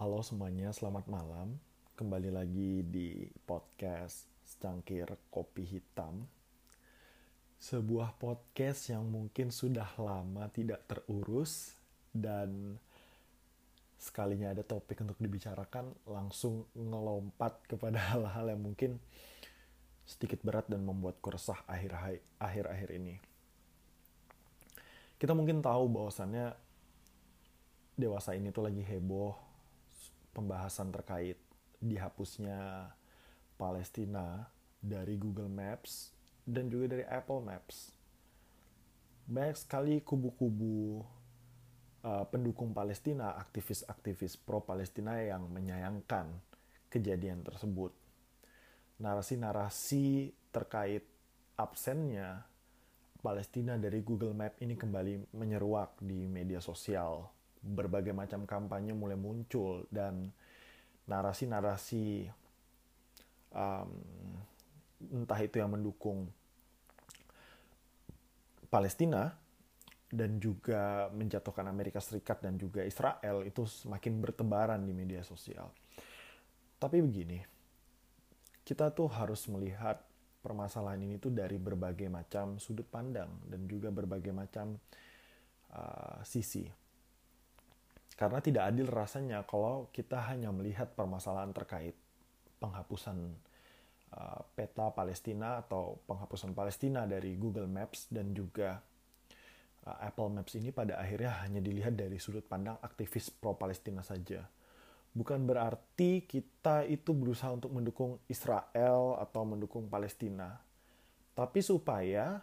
Halo semuanya, selamat malam. Kembali lagi di podcast Secangkir Kopi Hitam. Sebuah podcast yang mungkin sudah lama tidak terurus dan sekalinya ada topik untuk dibicarakan langsung ngelompat kepada hal-hal yang mungkin sedikit berat dan membuatku resah akhir-akhir ini. Kita mungkin tahu bahwasannya dewasa ini tuh lagi heboh pembahasan terkait dihapusnya Palestina dari Google Maps dan juga dari Apple Maps. Banyak sekali kubu-kubu uh, pendukung Palestina, aktivis-aktivis pro-Palestina yang menyayangkan kejadian tersebut. Narasi-narasi terkait absennya Palestina dari Google Map ini kembali menyeruak di media sosial. Berbagai macam kampanye mulai muncul dan narasi-narasi um, entah itu yang mendukung Palestina dan juga menjatuhkan Amerika Serikat dan juga Israel itu semakin bertebaran di media sosial. Tapi begini, kita tuh harus melihat permasalahan ini tuh dari berbagai macam sudut pandang dan juga berbagai macam uh, sisi. Karena tidak adil rasanya kalau kita hanya melihat permasalahan terkait penghapusan uh, peta Palestina atau penghapusan Palestina dari Google Maps dan juga uh, Apple Maps ini pada akhirnya hanya dilihat dari sudut pandang aktivis pro Palestina saja bukan berarti kita itu berusaha untuk mendukung Israel atau mendukung Palestina. Tapi supaya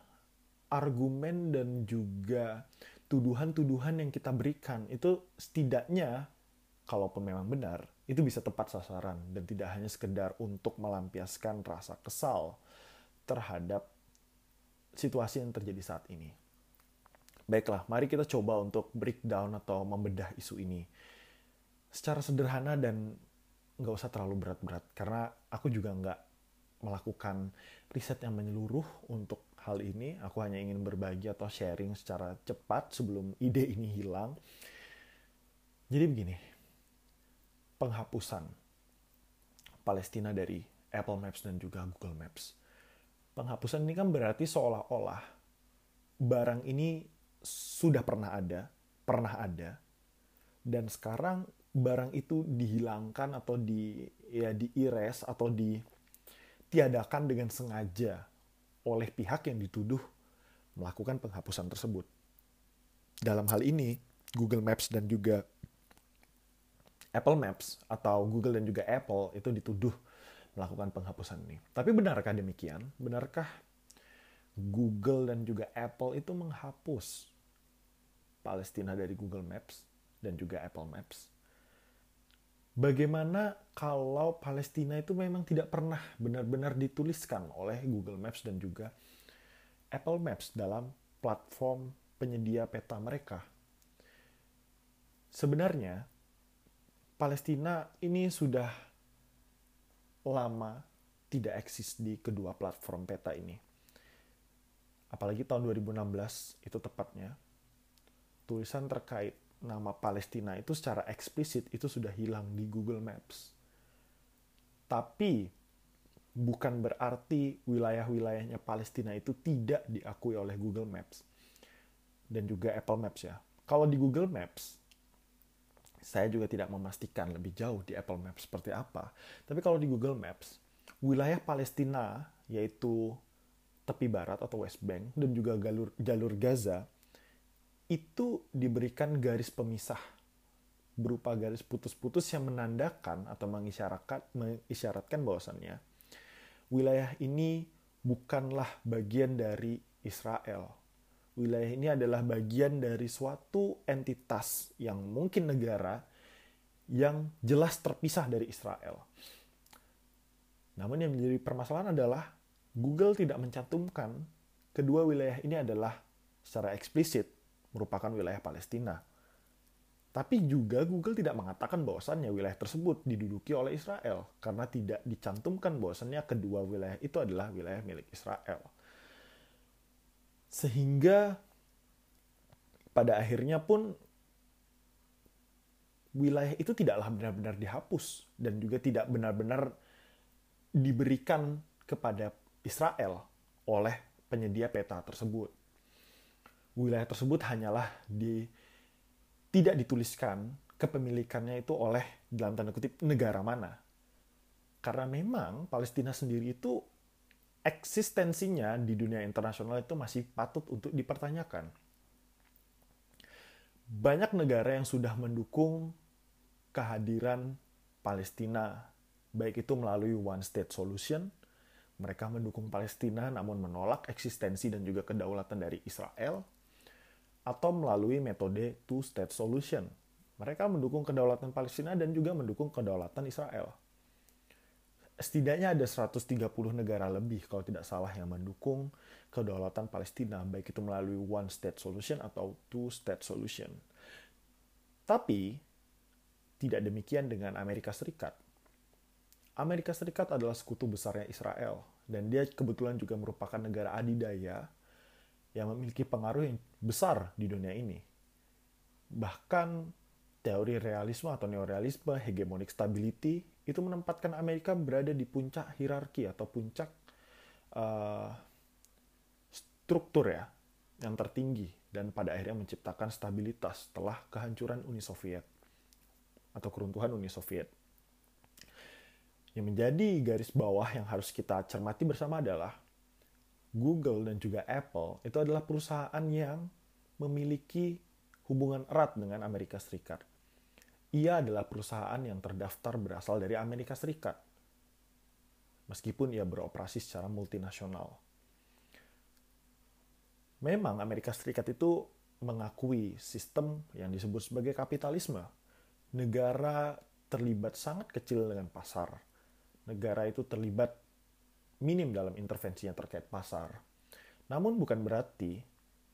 argumen dan juga tuduhan-tuduhan yang kita berikan itu setidaknya kalaupun memang benar itu bisa tepat sasaran dan tidak hanya sekedar untuk melampiaskan rasa kesal terhadap situasi yang terjadi saat ini. Baiklah, mari kita coba untuk breakdown atau membedah isu ini secara sederhana dan nggak usah terlalu berat-berat karena aku juga nggak melakukan riset yang menyeluruh untuk hal ini aku hanya ingin berbagi atau sharing secara cepat sebelum ide ini hilang. Jadi begini penghapusan Palestina dari Apple Maps dan juga Google Maps. Penghapusan ini kan berarti seolah-olah barang ini sudah pernah ada pernah ada dan sekarang barang itu dihilangkan atau di ya diires atau ditiadakan dengan sengaja oleh pihak yang dituduh melakukan penghapusan tersebut. Dalam hal ini, Google Maps dan juga Apple Maps atau Google dan juga Apple itu dituduh melakukan penghapusan ini. Tapi benarkah demikian? Benarkah Google dan juga Apple itu menghapus Palestina dari Google Maps dan juga Apple Maps? Bagaimana kalau Palestina itu memang tidak pernah benar-benar dituliskan oleh Google Maps dan juga Apple Maps dalam platform penyedia peta mereka. Sebenarnya Palestina ini sudah lama tidak eksis di kedua platform peta ini. Apalagi tahun 2016 itu tepatnya. Tulisan terkait nama Palestina itu secara eksplisit itu sudah hilang di Google Maps. Tapi bukan berarti wilayah-wilayahnya Palestina itu tidak diakui oleh Google Maps dan juga Apple Maps ya. Kalau di Google Maps saya juga tidak memastikan lebih jauh di Apple Maps seperti apa. Tapi kalau di Google Maps, wilayah Palestina yaitu tepi barat atau West Bank dan juga jalur jalur Gaza itu diberikan garis pemisah berupa garis putus-putus yang menandakan atau mengisyaratkan mengisyaratkan bahwasannya wilayah ini bukanlah bagian dari Israel. Wilayah ini adalah bagian dari suatu entitas yang mungkin negara yang jelas terpisah dari Israel. Namun yang menjadi permasalahan adalah Google tidak mencantumkan kedua wilayah ini adalah secara eksplisit merupakan wilayah Palestina. Tapi juga Google tidak mengatakan bahwasannya wilayah tersebut diduduki oleh Israel karena tidak dicantumkan bahwasannya kedua wilayah itu adalah wilayah milik Israel. Sehingga pada akhirnya pun wilayah itu tidaklah benar-benar dihapus dan juga tidak benar-benar diberikan kepada Israel oleh penyedia peta tersebut. Wilayah tersebut hanyalah di tidak dituliskan kepemilikannya itu oleh dalam tanda kutip negara mana. Karena memang Palestina sendiri itu eksistensinya di dunia internasional itu masih patut untuk dipertanyakan. Banyak negara yang sudah mendukung kehadiran Palestina, baik itu melalui one state solution, mereka mendukung Palestina namun menolak eksistensi dan juga kedaulatan dari Israel, atau melalui metode two state solution. Mereka mendukung kedaulatan Palestina dan juga mendukung kedaulatan Israel setidaknya ada 130 negara lebih kalau tidak salah yang mendukung kedaulatan Palestina baik itu melalui one state solution atau two state solution. Tapi tidak demikian dengan Amerika Serikat. Amerika Serikat adalah sekutu besarnya Israel dan dia kebetulan juga merupakan negara adidaya yang memiliki pengaruh yang besar di dunia ini. Bahkan teori realisme atau neorealisme, hegemonic stability, itu menempatkan Amerika berada di puncak hierarki atau puncak uh, struktur ya yang tertinggi dan pada akhirnya menciptakan stabilitas setelah kehancuran Uni Soviet atau keruntuhan Uni Soviet. Yang menjadi garis bawah yang harus kita cermati bersama adalah Google dan juga Apple itu adalah perusahaan yang memiliki hubungan erat dengan Amerika Serikat ia adalah perusahaan yang terdaftar berasal dari Amerika Serikat, meskipun ia beroperasi secara multinasional. Memang Amerika Serikat itu mengakui sistem yang disebut sebagai kapitalisme. Negara terlibat sangat kecil dengan pasar. Negara itu terlibat minim dalam intervensinya terkait pasar. Namun bukan berarti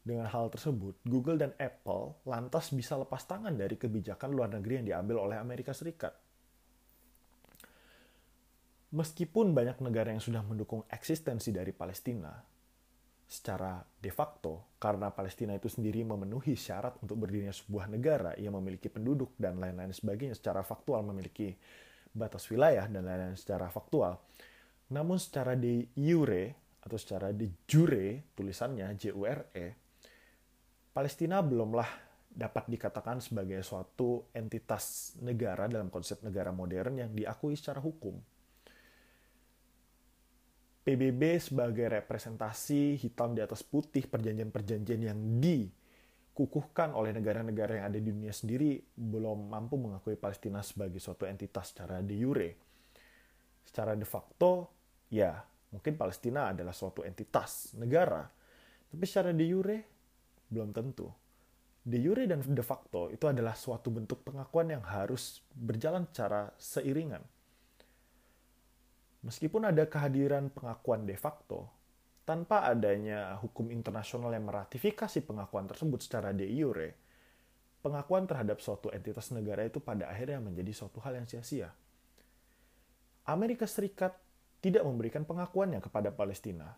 dengan hal tersebut, Google dan Apple lantas bisa lepas tangan dari kebijakan luar negeri yang diambil oleh Amerika Serikat. Meskipun banyak negara yang sudah mendukung eksistensi dari Palestina, secara de facto, karena Palestina itu sendiri memenuhi syarat untuk berdirinya sebuah negara yang memiliki penduduk dan lain-lain sebagainya secara faktual memiliki batas wilayah dan lain-lain secara faktual. Namun secara de jure atau secara de jure tulisannya J E Palestina belumlah dapat dikatakan sebagai suatu entitas negara dalam konsep negara modern yang diakui secara hukum. PBB sebagai representasi hitam di atas putih perjanjian-perjanjian yang dikukuhkan oleh negara-negara yang ada di dunia sendiri belum mampu mengakui Palestina sebagai suatu entitas secara de jure. Secara de facto, ya mungkin Palestina adalah suatu entitas negara. Tapi secara de jure, belum tentu. De jure dan de facto itu adalah suatu bentuk pengakuan yang harus berjalan secara seiringan. Meskipun ada kehadiran pengakuan de facto, tanpa adanya hukum internasional yang meratifikasi pengakuan tersebut secara de jure, pengakuan terhadap suatu entitas negara itu pada akhirnya menjadi suatu hal yang sia-sia. Amerika Serikat tidak memberikan pengakuannya kepada Palestina.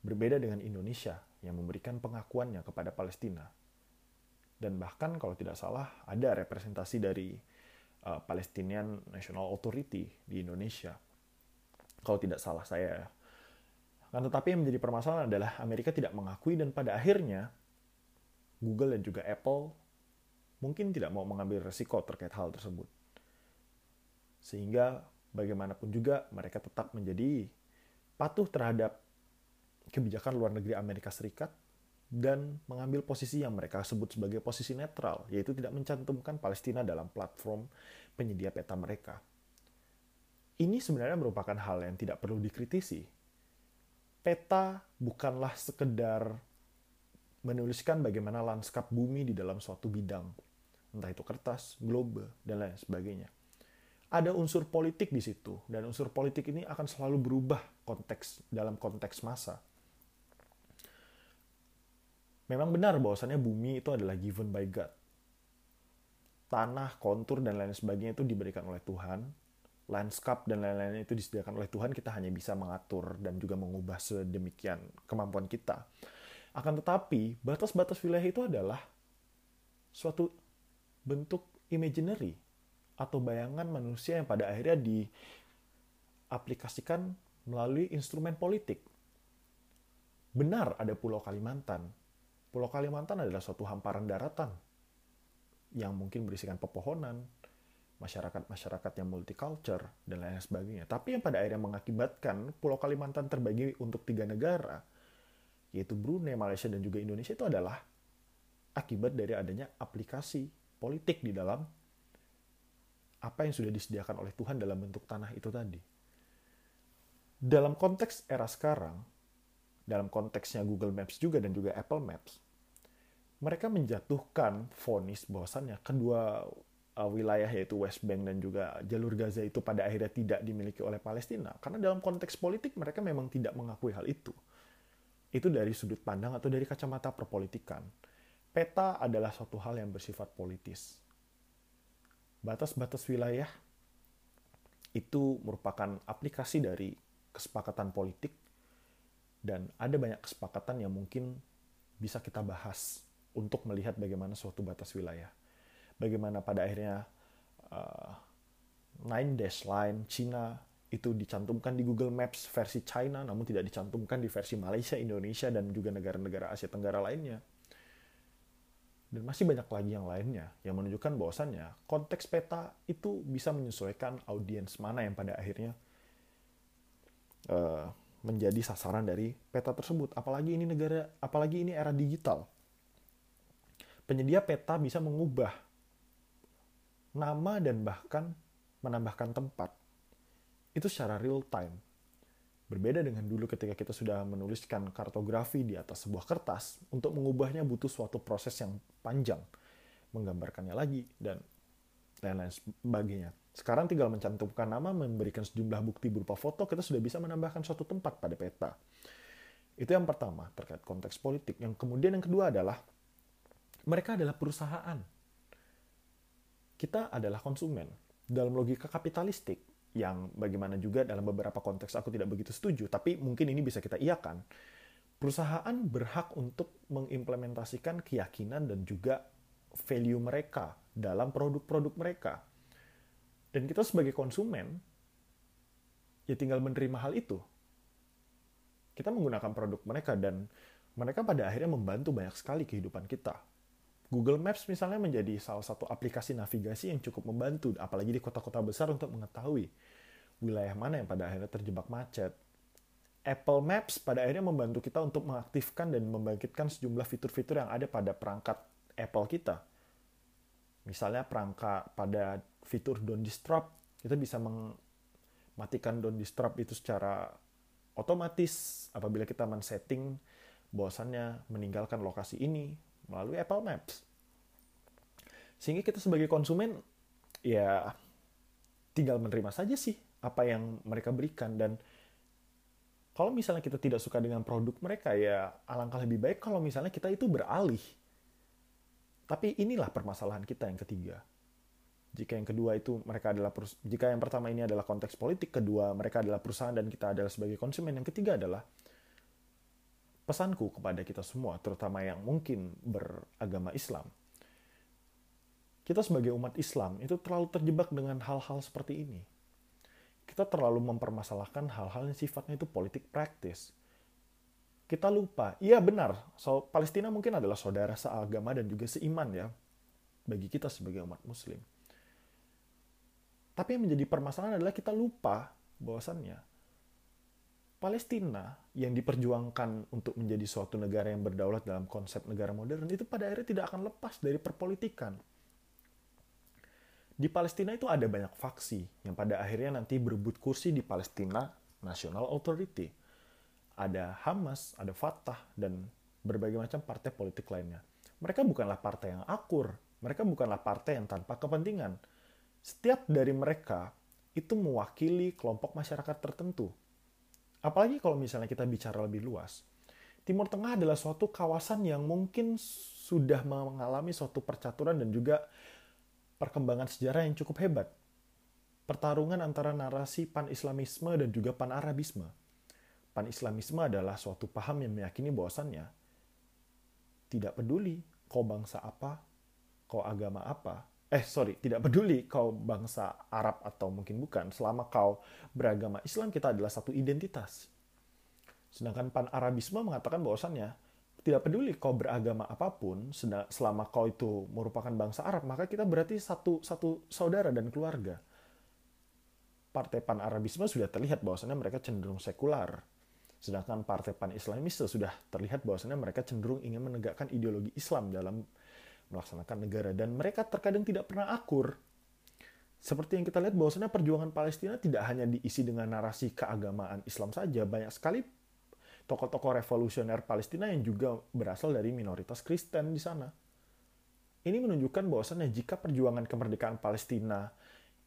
Berbeda dengan Indonesia yang memberikan pengakuannya kepada Palestina. Dan bahkan kalau tidak salah ada representasi dari uh, Palestinian National Authority di Indonesia. Kalau tidak salah saya ya. Kan tetapi yang menjadi permasalahan adalah Amerika tidak mengakui dan pada akhirnya Google dan juga Apple mungkin tidak mau mengambil resiko terkait hal tersebut. Sehingga bagaimanapun juga mereka tetap menjadi patuh terhadap kebijakan luar negeri Amerika Serikat dan mengambil posisi yang mereka sebut sebagai posisi netral, yaitu tidak mencantumkan Palestina dalam platform penyedia peta mereka. Ini sebenarnya merupakan hal yang tidak perlu dikritisi. Peta bukanlah sekedar menuliskan bagaimana lanskap bumi di dalam suatu bidang, entah itu kertas, globe, dan lain sebagainya. Ada unsur politik di situ, dan unsur politik ini akan selalu berubah konteks dalam konteks masa memang benar bahwasannya bumi itu adalah given by God. Tanah, kontur, dan lain sebagainya itu diberikan oleh Tuhan. Landscape dan lain-lainnya itu disediakan oleh Tuhan. Kita hanya bisa mengatur dan juga mengubah sedemikian kemampuan kita. Akan tetapi, batas-batas wilayah itu adalah suatu bentuk imaginary atau bayangan manusia yang pada akhirnya diaplikasikan melalui instrumen politik. Benar ada Pulau Kalimantan. Pulau Kalimantan adalah suatu hamparan daratan yang mungkin berisikan pepohonan, masyarakat-masyarakat yang multicultural, dan lain sebagainya. Tapi yang pada akhirnya mengakibatkan Pulau Kalimantan terbagi untuk tiga negara, yaitu Brunei, Malaysia, dan juga Indonesia itu adalah akibat dari adanya aplikasi politik di dalam apa yang sudah disediakan oleh Tuhan dalam bentuk tanah itu tadi. Dalam konteks era sekarang, dalam konteksnya Google Maps juga dan juga Apple Maps, mereka menjatuhkan vonis bahwasannya kedua uh, wilayah yaitu West Bank dan juga jalur Gaza itu pada akhirnya tidak dimiliki oleh Palestina karena dalam konteks politik mereka memang tidak mengakui hal itu. Itu dari sudut pandang atau dari kacamata perpolitikan. Peta adalah suatu hal yang bersifat politis. Batas-batas wilayah itu merupakan aplikasi dari kesepakatan politik dan ada banyak kesepakatan yang mungkin bisa kita bahas untuk melihat bagaimana suatu batas wilayah bagaimana pada akhirnya uh, Nine Dash Line Cina itu dicantumkan di Google Maps versi China namun tidak dicantumkan di versi Malaysia, Indonesia dan juga negara-negara Asia Tenggara lainnya. Dan masih banyak lagi yang lainnya yang menunjukkan bahwasannya konteks peta itu bisa menyesuaikan audiens mana yang pada akhirnya uh, menjadi sasaran dari peta tersebut. Apalagi ini negara, apalagi ini era digital. Penyedia peta bisa mengubah nama dan bahkan menambahkan tempat. Itu secara real time. Berbeda dengan dulu ketika kita sudah menuliskan kartografi di atas sebuah kertas, untuk mengubahnya butuh suatu proses yang panjang, menggambarkannya lagi, dan lain-lain sebagainya. Sekarang tinggal mencantumkan nama, memberikan sejumlah bukti berupa foto, kita sudah bisa menambahkan suatu tempat pada peta. Itu yang pertama, terkait konteks politik. Yang kemudian yang kedua adalah, mereka adalah perusahaan kita adalah konsumen. Dalam logika kapitalistik, yang bagaimana juga dalam beberapa konteks aku tidak begitu setuju, tapi mungkin ini bisa kita iakan. Perusahaan berhak untuk mengimplementasikan keyakinan dan juga value mereka dalam produk-produk mereka. Dan kita sebagai konsumen, ya tinggal menerima hal itu. Kita menggunakan produk mereka dan mereka pada akhirnya membantu banyak sekali kehidupan kita Google Maps misalnya menjadi salah satu aplikasi navigasi yang cukup membantu, apalagi di kota-kota besar untuk mengetahui wilayah mana yang pada akhirnya terjebak macet. Apple Maps pada akhirnya membantu kita untuk mengaktifkan dan membangkitkan sejumlah fitur-fitur yang ada pada perangkat Apple kita. Misalnya perangkat pada fitur Don't Disturb, kita bisa mematikan Don't Disturb itu secara otomatis apabila kita men-setting bahwasannya meninggalkan lokasi ini, melalui Apple Maps. Sehingga kita sebagai konsumen ya tinggal menerima saja sih apa yang mereka berikan dan kalau misalnya kita tidak suka dengan produk mereka ya alangkah lebih baik kalau misalnya kita itu beralih. Tapi inilah permasalahan kita yang ketiga. Jika yang kedua itu mereka adalah jika yang pertama ini adalah konteks politik, kedua mereka adalah perusahaan dan kita adalah sebagai konsumen, yang ketiga adalah pesanku kepada kita semua, terutama yang mungkin beragama Islam. Kita sebagai umat Islam itu terlalu terjebak dengan hal-hal seperti ini. Kita terlalu mempermasalahkan hal-hal yang sifatnya itu politik praktis. Kita lupa, iya benar, so, Palestina mungkin adalah saudara seagama dan juga seiman ya, bagi kita sebagai umat muslim. Tapi yang menjadi permasalahan adalah kita lupa bahwasannya Palestina yang diperjuangkan untuk menjadi suatu negara yang berdaulat dalam konsep negara modern itu pada akhirnya tidak akan lepas dari perpolitikan. Di Palestina itu ada banyak faksi yang pada akhirnya nanti berebut kursi di Palestina National Authority. Ada Hamas, ada Fatah, dan berbagai macam partai politik lainnya. Mereka bukanlah partai yang akur, mereka bukanlah partai yang tanpa kepentingan. Setiap dari mereka itu mewakili kelompok masyarakat tertentu Apalagi kalau misalnya kita bicara lebih luas. Timur Tengah adalah suatu kawasan yang mungkin sudah mengalami suatu percaturan dan juga perkembangan sejarah yang cukup hebat. Pertarungan antara narasi pan-islamisme dan juga pan-arabisme. Pan-islamisme adalah suatu paham yang meyakini bahwasannya tidak peduli kau bangsa apa, kau agama apa, eh sorry, tidak peduli kau bangsa Arab atau mungkin bukan, selama kau beragama Islam kita adalah satu identitas. Sedangkan pan-Arabisme mengatakan bahwasannya tidak peduli kau beragama apa pun, selama kau itu merupakan bangsa Arab, maka kita berarti satu satu saudara dan keluarga. Partai Pan-Arabisme sudah terlihat bahwasannya mereka cenderung sekular. Sedangkan Partai Pan-Islamis sudah terlihat bahwasannya mereka cenderung ingin menegakkan ideologi Islam dalam melaksanakan negara. Dan mereka terkadang tidak pernah akur. Seperti yang kita lihat bahwasannya perjuangan Palestina tidak hanya diisi dengan narasi keagamaan Islam saja, banyak sekali tokoh-tokoh revolusioner Palestina yang juga berasal dari minoritas Kristen di sana. Ini menunjukkan bahwasannya jika perjuangan kemerdekaan Palestina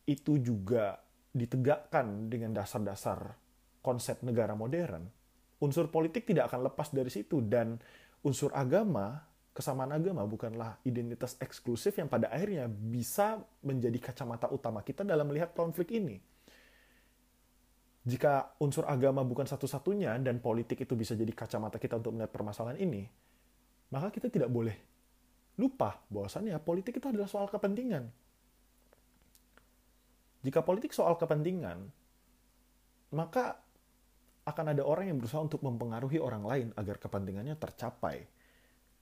itu juga ditegakkan dengan dasar-dasar konsep negara modern, unsur politik tidak akan lepas dari situ dan unsur agama, kesamaan agama bukanlah identitas eksklusif yang pada akhirnya bisa menjadi kacamata utama kita dalam melihat konflik ini jika unsur agama bukan satu-satunya dan politik itu bisa jadi kacamata kita untuk melihat permasalahan ini, maka kita tidak boleh lupa bahwasannya politik itu adalah soal kepentingan. Jika politik soal kepentingan, maka akan ada orang yang berusaha untuk mempengaruhi orang lain agar kepentingannya tercapai.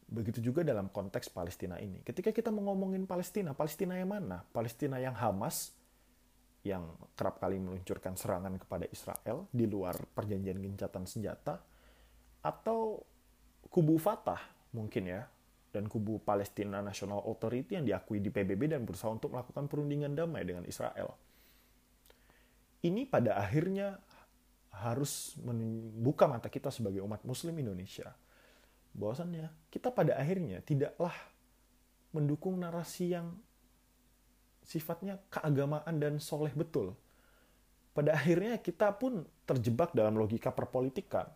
Begitu juga dalam konteks Palestina ini. Ketika kita mengomongin Palestina, Palestina yang mana? Palestina yang Hamas yang kerap kali meluncurkan serangan kepada Israel di luar perjanjian gencatan senjata atau kubu Fatah mungkin ya dan kubu Palestina National Authority yang diakui di PBB dan berusaha untuk melakukan perundingan damai dengan Israel. Ini pada akhirnya harus membuka mata kita sebagai umat muslim Indonesia. Bahwasannya kita pada akhirnya tidaklah mendukung narasi yang sifatnya keagamaan dan soleh betul. Pada akhirnya kita pun terjebak dalam logika perpolitikan.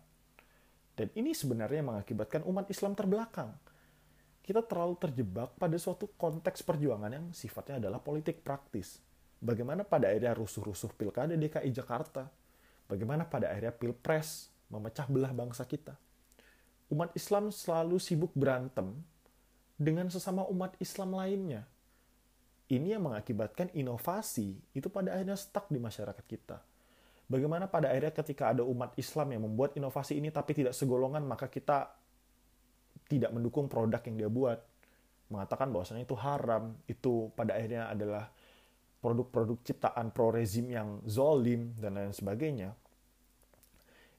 Dan ini sebenarnya mengakibatkan umat Islam terbelakang. Kita terlalu terjebak pada suatu konteks perjuangan yang sifatnya adalah politik praktis. Bagaimana pada akhirnya rusuh-rusuh pilkada DKI Jakarta. Bagaimana pada akhirnya pilpres memecah belah bangsa kita. Umat Islam selalu sibuk berantem dengan sesama umat Islam lainnya ini yang mengakibatkan inovasi itu pada akhirnya stuck di masyarakat kita. Bagaimana pada akhirnya ketika ada umat Islam yang membuat inovasi ini tapi tidak segolongan, maka kita tidak mendukung produk yang dia buat. Mengatakan bahwasanya itu haram, itu pada akhirnya adalah produk-produk ciptaan pro-rezim yang zolim, dan lain sebagainya.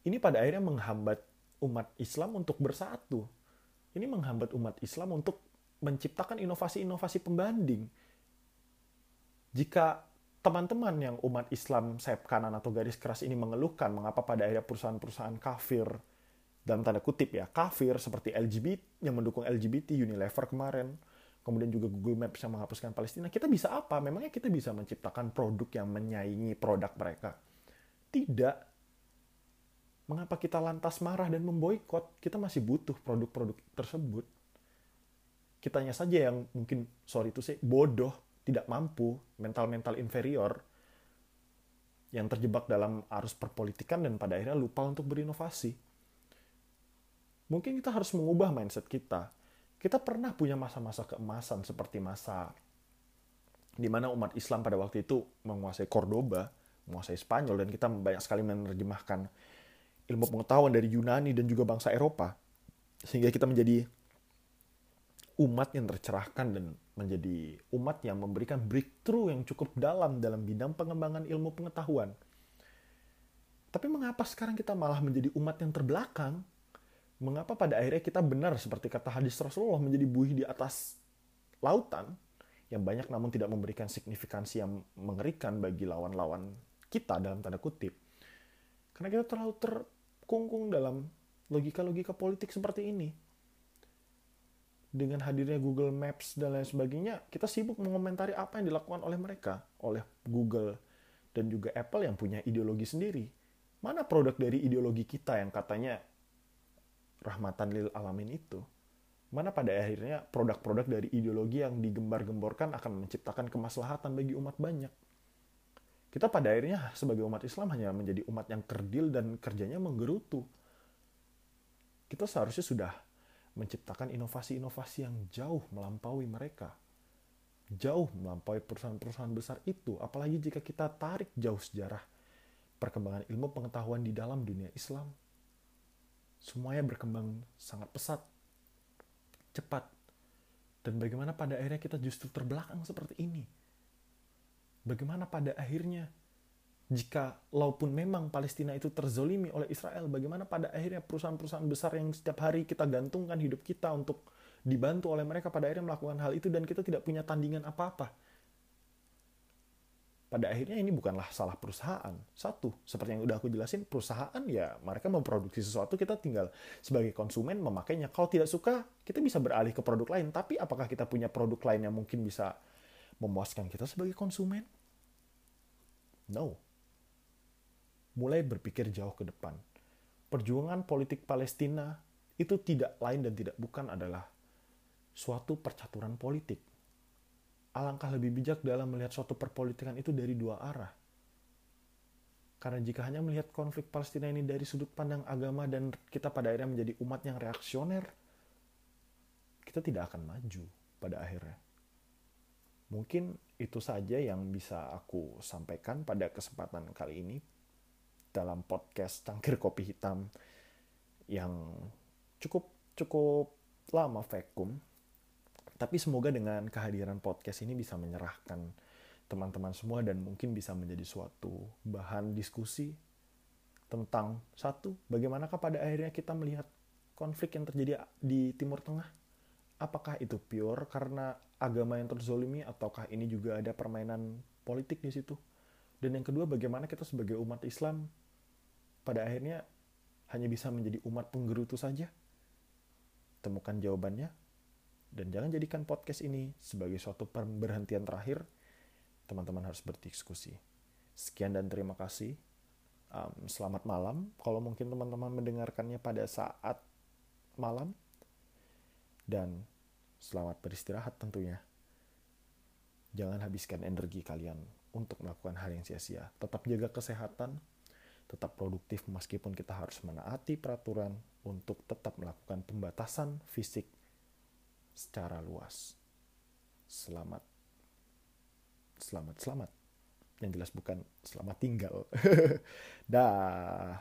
Ini pada akhirnya menghambat umat Islam untuk bersatu. Ini menghambat umat Islam untuk menciptakan inovasi-inovasi pembanding. Jika teman-teman yang umat Islam sayap kanan atau garis keras ini mengeluhkan mengapa pada akhirnya perusahaan-perusahaan kafir dalam tanda kutip ya kafir seperti LGBT yang mendukung LGBT Unilever kemarin kemudian juga Google Maps yang menghapuskan Palestina kita bisa apa? Memangnya kita bisa menciptakan produk yang menyaingi produk mereka? Tidak mengapa kita lantas marah dan memboikot kita masih butuh produk-produk tersebut kitanya saja yang mungkin sorry itu sih bodoh tidak mampu, mental-mental inferior yang terjebak dalam arus perpolitikan dan pada akhirnya lupa untuk berinovasi. Mungkin kita harus mengubah mindset kita. Kita pernah punya masa-masa keemasan seperti masa di mana umat Islam pada waktu itu menguasai Cordoba, menguasai Spanyol, dan kita banyak sekali menerjemahkan ilmu pengetahuan dari Yunani dan juga bangsa Eropa. Sehingga kita menjadi umat yang tercerahkan dan menjadi umat yang memberikan breakthrough yang cukup dalam dalam bidang pengembangan ilmu pengetahuan. Tapi mengapa sekarang kita malah menjadi umat yang terbelakang? Mengapa pada akhirnya kita benar seperti kata hadis Rasulullah menjadi buih di atas lautan yang banyak namun tidak memberikan signifikansi yang mengerikan bagi lawan-lawan kita dalam tanda kutip. Karena kita terlalu terkungkung dalam logika-logika politik seperti ini dengan hadirnya Google Maps dan lain sebagainya, kita sibuk mengomentari apa yang dilakukan oleh mereka, oleh Google dan juga Apple yang punya ideologi sendiri. Mana produk dari ideologi kita yang katanya rahmatan lil alamin itu? Mana pada akhirnya produk-produk dari ideologi yang digembar-gemborkan akan menciptakan kemaslahatan bagi umat banyak? Kita pada akhirnya sebagai umat Islam hanya menjadi umat yang kerdil dan kerjanya menggerutu. Kita seharusnya sudah menciptakan inovasi-inovasi yang jauh melampaui mereka. jauh melampaui perusahaan-perusahaan besar itu, apalagi jika kita tarik jauh sejarah perkembangan ilmu pengetahuan di dalam dunia Islam. Semuanya berkembang sangat pesat, cepat, dan bagaimana pada akhirnya kita justru terbelakang seperti ini. Bagaimana pada akhirnya jika walaupun memang Palestina itu terzolimi oleh Israel, bagaimana pada akhirnya perusahaan-perusahaan besar yang setiap hari kita gantungkan hidup kita untuk dibantu oleh mereka pada akhirnya melakukan hal itu dan kita tidak punya tandingan apa-apa. Pada akhirnya ini bukanlah salah perusahaan. Satu, seperti yang udah aku jelasin, perusahaan ya mereka memproduksi sesuatu, kita tinggal sebagai konsumen memakainya. Kalau tidak suka, kita bisa beralih ke produk lain. Tapi apakah kita punya produk lain yang mungkin bisa memuaskan kita sebagai konsumen? No. Mulai berpikir jauh ke depan. Perjuangan politik Palestina itu tidak lain dan tidak bukan adalah suatu percaturan politik. Alangkah lebih bijak dalam melihat suatu perpolitikan itu dari dua arah. Karena jika hanya melihat konflik Palestina ini dari sudut pandang agama dan kita pada akhirnya menjadi umat yang reaksioner, kita tidak akan maju pada akhirnya. Mungkin itu saja yang bisa aku sampaikan pada kesempatan kali ini dalam podcast Cangkir Kopi Hitam yang cukup cukup lama vakum tapi semoga dengan kehadiran podcast ini bisa menyerahkan teman-teman semua dan mungkin bisa menjadi suatu bahan diskusi tentang satu, bagaimanakah pada akhirnya kita melihat konflik yang terjadi di Timur Tengah? Apakah itu pure karena agama yang terzolimi ataukah ini juga ada permainan politik di situ? Dan yang kedua, bagaimana kita sebagai umat Islam pada akhirnya hanya bisa menjadi umat penggerutu saja? Temukan jawabannya dan jangan jadikan podcast ini sebagai suatu pemberhentian terakhir. Teman-teman harus berdiskusi. Sekian dan terima kasih. Um, selamat malam. Kalau mungkin teman-teman mendengarkannya pada saat malam. Dan selamat beristirahat tentunya. Jangan habiskan energi kalian untuk melakukan hal yang sia-sia. Tetap jaga kesehatan, tetap produktif meskipun kita harus menaati peraturan untuk tetap melakukan pembatasan fisik secara luas. Selamat. Selamat, selamat. Yang jelas bukan selamat tinggal. Dah.